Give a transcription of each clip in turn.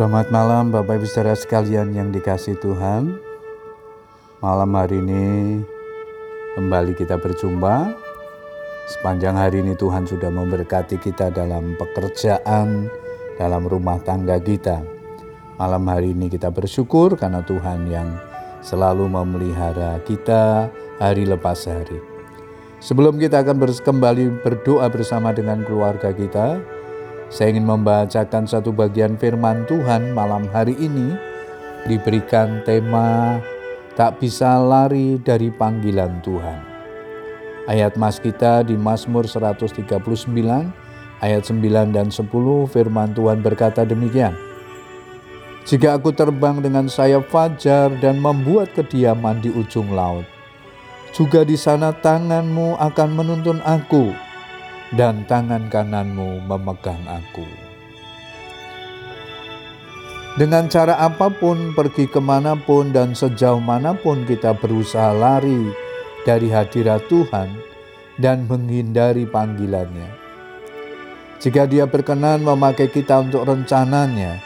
Selamat malam Bapak Ibu Saudara sekalian yang dikasih Tuhan. Malam hari ini kembali kita berjumpa. Sepanjang hari ini Tuhan sudah memberkati kita dalam pekerjaan, dalam rumah tangga kita. Malam hari ini kita bersyukur karena Tuhan yang selalu memelihara kita hari lepas hari. Sebelum kita akan kembali berdoa bersama dengan keluarga kita, saya ingin membacakan satu bagian firman Tuhan malam hari ini diberikan tema tak bisa lari dari panggilan Tuhan. Ayat mas kita di Mazmur 139 ayat 9 dan 10 firman Tuhan berkata demikian. Jika aku terbang dengan sayap fajar dan membuat kediaman di ujung laut, juga di sana tanganmu akan menuntun aku dan tangan kananmu memegang aku. Dengan cara apa pun, pergi ke mana pun dan sejauh mana pun kita berusaha lari dari hadirat Tuhan dan menghindari panggilannya. Jika dia berkenan memakai kita untuk rencananya,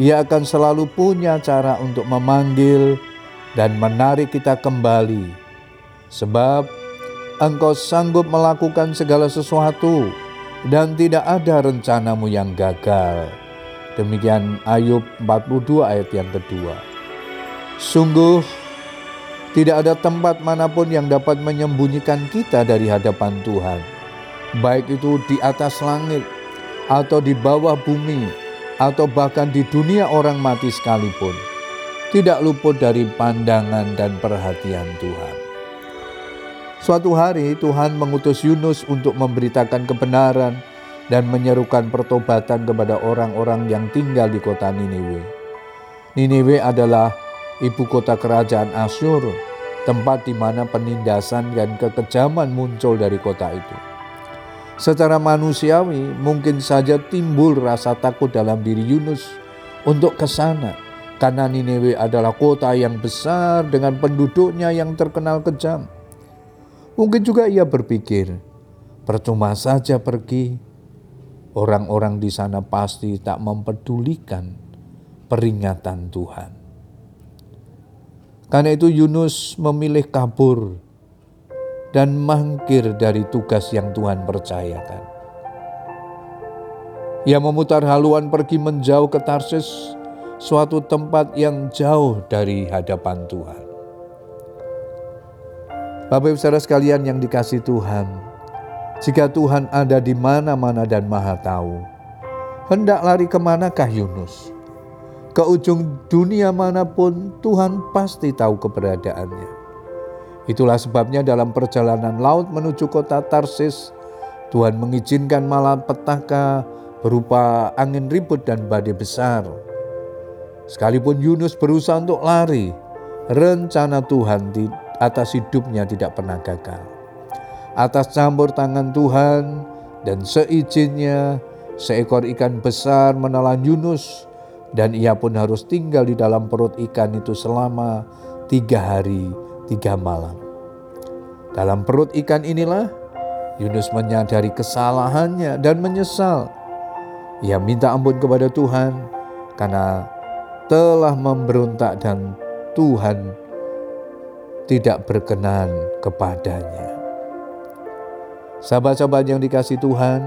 ia akan selalu punya cara untuk memanggil dan menarik kita kembali. Sebab engkau sanggup melakukan segala sesuatu dan tidak ada rencanamu yang gagal. Demikian Ayub 42 ayat yang kedua. Sungguh tidak ada tempat mana pun yang dapat menyembunyikan kita dari hadapan Tuhan. Baik itu di atas langit atau di bawah bumi atau bahkan di dunia orang mati sekalipun. Tidak luput dari pandangan dan perhatian Tuhan. Suatu hari Tuhan mengutus Yunus untuk memberitakan kebenaran dan menyerukan pertobatan kepada orang-orang yang tinggal di kota Niniwe. Niniwe adalah ibu kota kerajaan Asyur, tempat di mana penindasan dan kekejaman muncul dari kota itu. Secara manusiawi, mungkin saja timbul rasa takut dalam diri Yunus untuk ke sana, karena Niniwe adalah kota yang besar dengan penduduknya yang terkenal kejam. Mungkin juga ia berpikir, percuma saja pergi. Orang-orang di sana pasti tak mempedulikan peringatan Tuhan. Karena itu Yunus memilih kabur dan mangkir dari tugas yang Tuhan percayakan. Ia memutar haluan pergi menjauh ke Tarsis, suatu tempat yang jauh dari hadapan Tuhan. Bapak Ibu Saudara sekalian yang dikasih Tuhan, jika Tuhan ada di mana-mana dan maha tahu, hendak lari ke manakah Yunus? Ke ujung dunia mana pun Tuhan pasti tahu keberadaannya. Itulah sebabnya dalam perjalanan laut menuju kota Tarsis, Tuhan mengizinkan malapetaka berupa angin ribut dan badai besar. Sekalipun Yunus berusaha untuk lari, rencana Tuhan atas hidupnya tidak pernah gagal. Atas campur tangan Tuhan dan seizinnya seekor ikan besar menelan Yunus dan ia pun harus tinggal di dalam perut ikan itu selama tiga hari tiga malam. Dalam perut ikan inilah Yunus menyadari kesalahannya dan menyesal. Ia minta ampun kepada Tuhan karena telah memberontak dan Tuhan tidak berkenan kepadanya. Sahabat-sahabat yang dikasih Tuhan,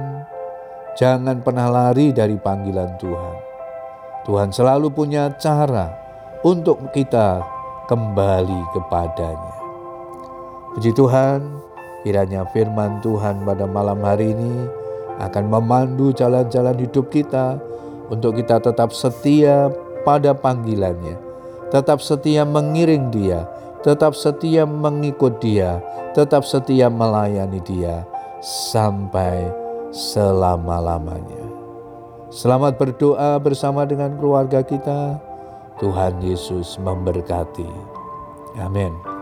jangan pernah lari dari panggilan Tuhan. Tuhan selalu punya cara untuk kita kembali kepadanya. Puji Tuhan, kiranya firman Tuhan pada malam hari ini akan memandu jalan-jalan hidup kita untuk kita tetap setia pada panggilannya, tetap setia mengiring dia, tetap setia mengikut Dia, tetap setia melayani Dia sampai selama-lamanya. Selamat berdoa bersama dengan keluarga kita. Tuhan Yesus memberkati. Amin.